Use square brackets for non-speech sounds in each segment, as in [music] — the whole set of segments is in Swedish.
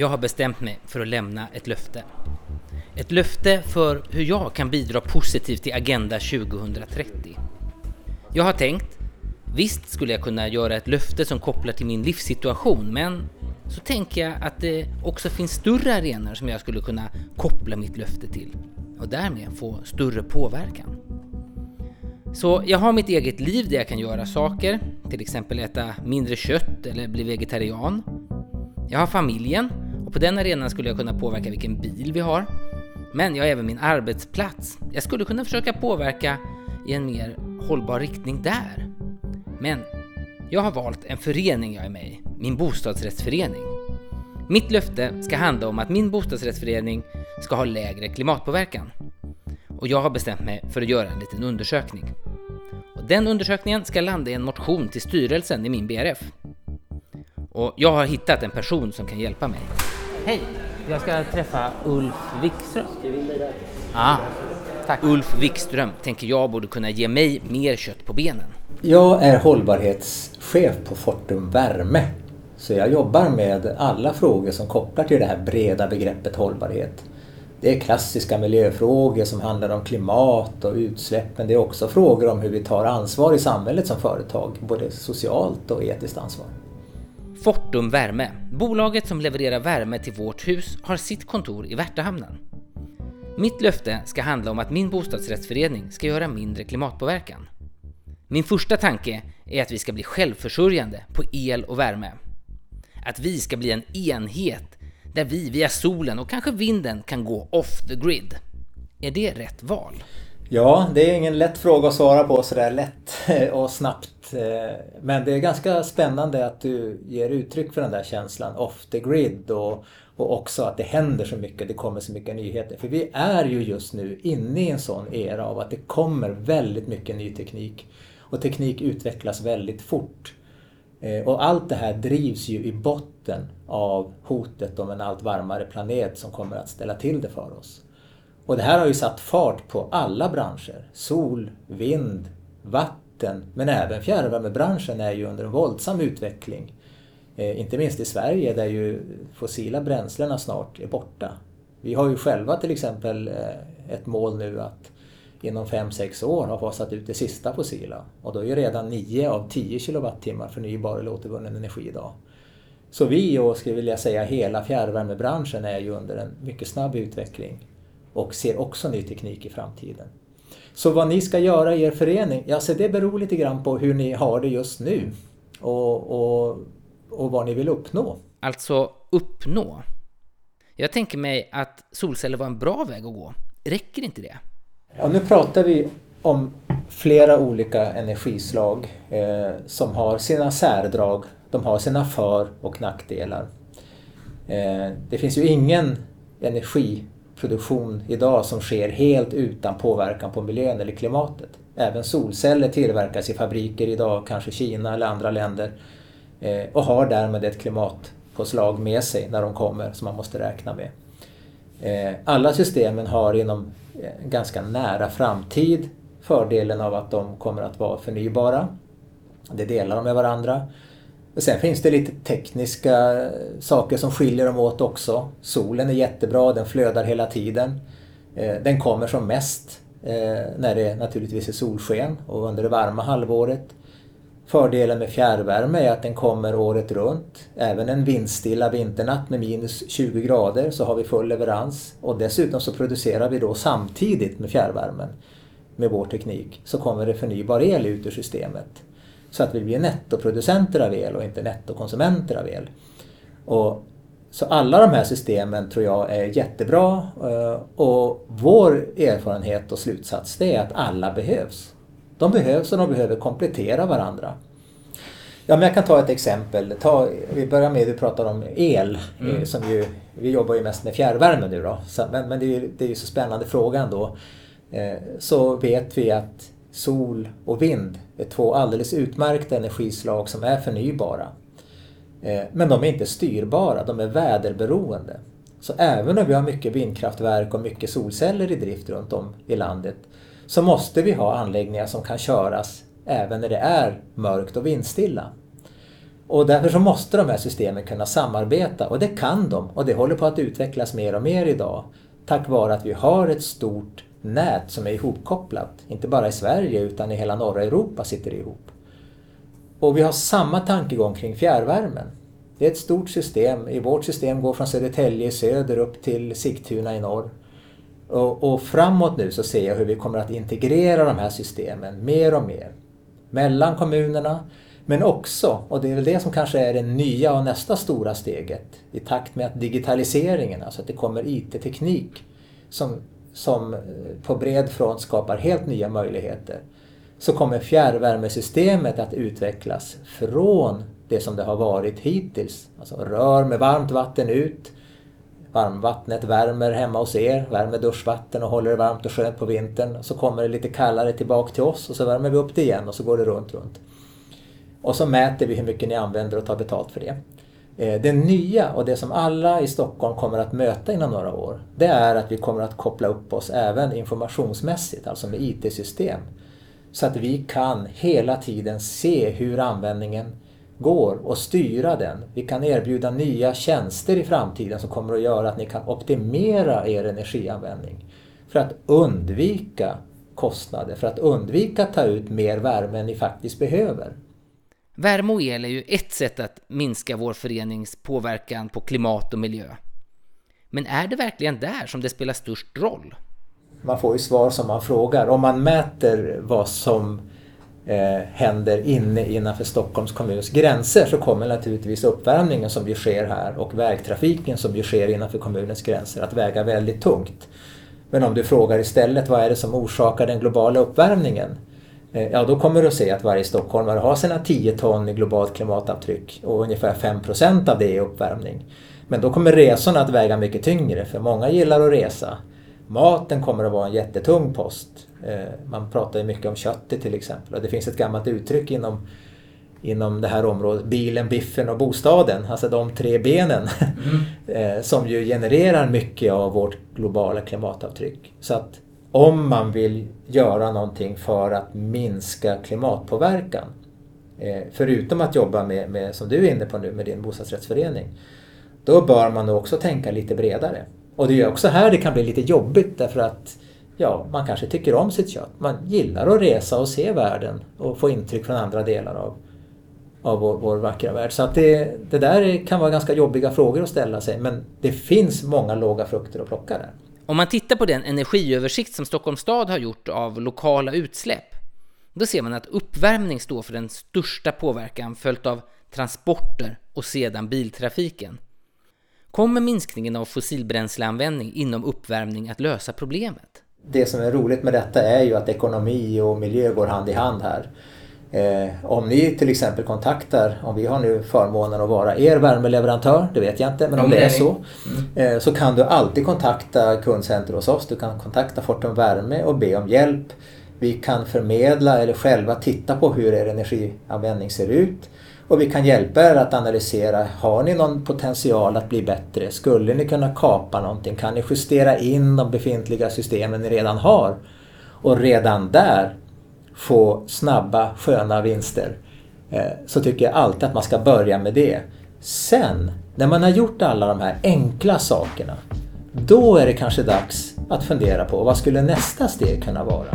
Jag har bestämt mig för att lämna ett löfte. Ett löfte för hur jag kan bidra positivt till Agenda 2030. Jag har tänkt, visst skulle jag kunna göra ett löfte som kopplar till min livssituation, men så tänker jag att det också finns större arenor som jag skulle kunna koppla mitt löfte till och därmed få större påverkan. Så jag har mitt eget liv där jag kan göra saker, till exempel äta mindre kött eller bli vegetarian. Jag har familjen och på den arenan skulle jag kunna påverka vilken bil vi har. Men jag har även min arbetsplats. Jag skulle kunna försöka påverka i en mer hållbar riktning där. Men jag har valt en förening jag är med i, min bostadsrättsförening. Mitt löfte ska handla om att min bostadsrättsförening ska ha lägre klimatpåverkan. Och jag har bestämt mig för att göra en liten undersökning. Och den undersökningen ska landa i en motion till styrelsen i min BRF. Och jag har hittat en person som kan hjälpa mig. Hej! Jag ska träffa Ulf Wikström. Ah, tack. Ulf Wikström tänker jag borde kunna ge mig mer kött på benen. Jag är hållbarhetschef på Fortum Värme. Så jag jobbar med alla frågor som kopplar till det här breda begreppet hållbarhet. Det är klassiska miljöfrågor som handlar om klimat och utsläpp men det är också frågor om hur vi tar ansvar i samhället som företag, både socialt och etiskt ansvar. Fortum Värme, bolaget som levererar värme till vårt hus, har sitt kontor i Värtahamnen. Mitt löfte ska handla om att min bostadsrättsförening ska göra mindre klimatpåverkan. Min första tanke är att vi ska bli självförsörjande på el och värme. Att vi ska bli en enhet där vi via solen och kanske vinden kan gå off the grid. Är det rätt val? Ja, det är ingen lätt fråga att svara på sådär lätt [laughs] och snabbt. Eh, men det är ganska spännande att du ger uttryck för den där känslan off the grid och, och också att det händer så mycket, det kommer så mycket nyheter. För vi är ju just nu inne i en sån era av att det kommer väldigt mycket ny teknik och teknik utvecklas väldigt fort. Eh, och allt det här drivs ju i botten av hotet om en allt varmare planet som kommer att ställa till det för oss. Och det här har ju satt fart på alla branscher. Sol, vind, vatten, men även fjärrvärmebranschen är ju under en våldsam utveckling. Eh, inte minst i Sverige där ju fossila bränslena snart är borta. Vi har ju själva till exempel eh, ett mål nu att inom 5-6 år har fasat ut det sista fossila. Och då är ju redan 9 av 10 kilowattimmar förnybar eller återvunnen energi idag. Så vi och skulle vilja säga hela fjärrvärmebranschen är ju under en mycket snabb utveckling och ser också ny teknik i framtiden. Så vad ni ska göra i er förening, ja, så det beror lite grann på hur ni har det just nu och, och, och vad ni vill uppnå. Alltså uppnå? Jag tänker mig att solceller var en bra väg att gå. Räcker inte det? Ja, nu pratar vi om flera olika energislag eh, som har sina särdrag. De har sina för och nackdelar. Eh, det finns ju ingen produktion idag som sker helt utan påverkan på miljön eller klimatet. Även solceller tillverkas i fabriker idag, kanske Kina eller andra länder eh, och har därmed ett klimatpåslag med sig när de kommer som man måste räkna med. Eh, alla systemen har inom en ganska nära framtid fördelen av att de kommer att vara förnybara. Det delar de med varandra. Sen finns det lite tekniska saker som skiljer dem åt också. Solen är jättebra, den flödar hela tiden. Eh, den kommer som mest eh, när det naturligtvis är solsken och under det varma halvåret. Fördelen med fjärrvärme är att den kommer året runt. Även en vindstilla vinternatt med minus 20 grader så har vi full leverans. Och dessutom så producerar vi då samtidigt med fjärrvärmen med vår teknik så kommer det förnybar el ut ur systemet. Så att vi blir nettoproducenter av el och inte nettokonsumenter av el. Och så alla de här systemen tror jag är jättebra eh, och vår erfarenhet och slutsats det är att alla behövs. De behövs och de behöver komplettera varandra. Ja, men jag kan ta ett exempel. Ta, vi börjar med, du pratar om el. Eh, mm. Som ju, vi jobbar ju mest med fjärrvärme nu då. Så, men men det, är, det är ju så spännande fråga ändå. Eh, så vet vi att sol och vind två alldeles utmärkta energislag som är förnybara. Eh, men de är inte styrbara, de är väderberoende. Så även om vi har mycket vindkraftverk och mycket solceller i drift runt om i landet så måste vi ha anläggningar som kan köras även när det är mörkt och vindstilla. Och därför så måste de här systemen kunna samarbeta och det kan de och det håller på att utvecklas mer och mer idag. Tack vare att vi har ett stort nät som är ihopkopplat. Inte bara i Sverige utan i hela norra Europa sitter det ihop. Och vi har samma tankegång kring fjärrvärmen. Det är ett stort system. I vårt system går från Södertälje i söder upp till Sigtuna i norr. Och, och, framåt nu så ser jag hur vi kommer att integrera de här systemen mer och mer. Mellan kommunerna, men också, och det är väl det som kanske är det nya och nästa stora steget, i takt med att digitaliseringen, alltså att det kommer IT-teknik som, som eh, på bred front skapar helt nya möjligheter, så kommer fjärrvärmesystemet att utvecklas från det som det har varit hittills. Alltså rör med varmt vatten ut, varmvattnet värmer hemma hos er, värmer duschvatten och håller det varmt och skönt på vintern. Så kommer det lite kallare tillbaka till oss och så värmer vi upp det igen och så går det runt, runt. Och så mäter vi hur mycket ni använder och tar betalt för det. Eh, det nya och det som alla i Stockholm kommer att möta inom några år, det är att vi kommer att koppla upp oss även informationsmässigt, alltså med IT-system. Så att vi kan hela tiden se hur användningen går och styra den. Vi kan erbjuda nya tjänster i framtiden som kommer att göra att ni kan optimera er energianvändning. För att undvika kostnader, för att undvika att ta ut mer värme än ni faktiskt behöver. Värme och el är ju ett sätt att minska vår förenings påverkan på klimat och miljö. Men är det verkligen där som det spelar störst roll? Man får ju svar som man frågar. Om man mäter vad som eh, händer inne innanför Stockholms kommuns gränser så kommer naturligtvis uppvärmningen som ju sker här och vägtrafiken som ju sker innanför kommunens gränser att väga väldigt tungt. Men om du frågar istället vad är det som orsakar den globala uppvärmningen? Eh, ja, då kommer du att se att varje stockholmare har sina 10 ton i globalt klimatavtryck och ungefär 5% av det är uppvärmning. Men då kommer resorna att väga mycket tyngre för många gillar att resa. Maten kommer att vara en jättetung post. Eh, man pratar ju mycket om köttet till exempel och det finns ett gammalt uttryck inom, inom det här området, bilen, biffen och bostaden, alltså de tre benen mm. [laughs] Eh, som ju genererar mycket av vårt globala klimatavtryck. Så att om man vill göra någonting för att minska klimatpåverkan, eh, förutom att jobba med, med, som du är inne på nu, med din bostadsrättsförening, då bör man nog också tänka lite bredare. Och det är också här det kan bli lite jobbigt därför att ja, man kanske tycker om sitt kött. Man gillar att resa och se världen och få intryck från andra delar av, av vår, vår vackra värld. Så att det, det där kan vara ganska jobbiga frågor att ställa sig men det finns många låga frukter att plocka där. Om man tittar på den energiöversikt som Stockholms stad har gjort av lokala utsläpp, då ser man att uppvärmning står för den största påverkan följt av transporter och sedan biltrafiken. Kommer minskningen av fossilbränsleanvändning inom uppvärmning att lösa problemet? Det som är roligt med detta är ju att ekonomi och miljö går hand i hand här. Eh, om ni till exempel kontaktar, om vi har nu förmånen att vara er värmeleverantör, det vet jag inte, men om det är så, mm. eh, så kan du alltid kontakta kundcenter hos oss. Du kan kontakta Fortum Värme och be om hjälp. Vi kan förmedla eller själva titta på hur er energianvändning ser ut. Och vi kan hjälpa er att analysera, har ni någon potential att bli bättre? Skulle ni kunna kapa någonting? Kan ni justera in de befintliga systemen ni redan har? Och redan där få snabba, sköna vinster. Eh, så tycker jag alltid att man ska börja med det. Sen, när man har gjort alla de här enkla sakerna, då är det kanske dags att fundera på vad skulle nästa steg kunna vara?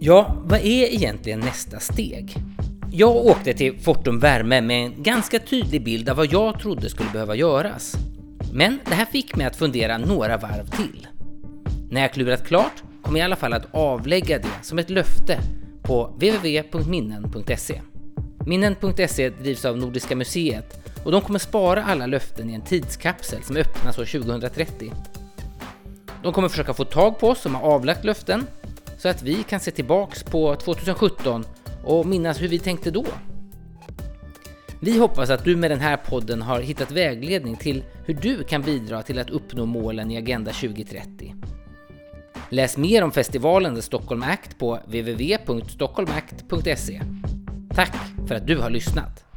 Ja, vad är egentligen nästa steg? Jag åkte till Fortum Värme med en ganska tydlig bild av vad jag trodde skulle behöva göras. Men det här fick mig att fundera några varv till. När jag klurat klart kommer jag i alla fall att avlägga det som ett löfte på www.minnen.se. Minnen.se drivs av Nordiska museet och de kommer spara alla löften i en tidskapsel som öppnas år 2030. De kommer försöka få tag på oss som har avlagt löften så att vi kan se tillbaks på 2017 och minnas hur vi tänkte då. Vi hoppas att du med den här podden har hittat vägledning till hur du kan bidra till att uppnå målen i Agenda 2030. Läs mer om festivalen The Stockholm Act på www.stockholmact.se. Tack för att du har lyssnat!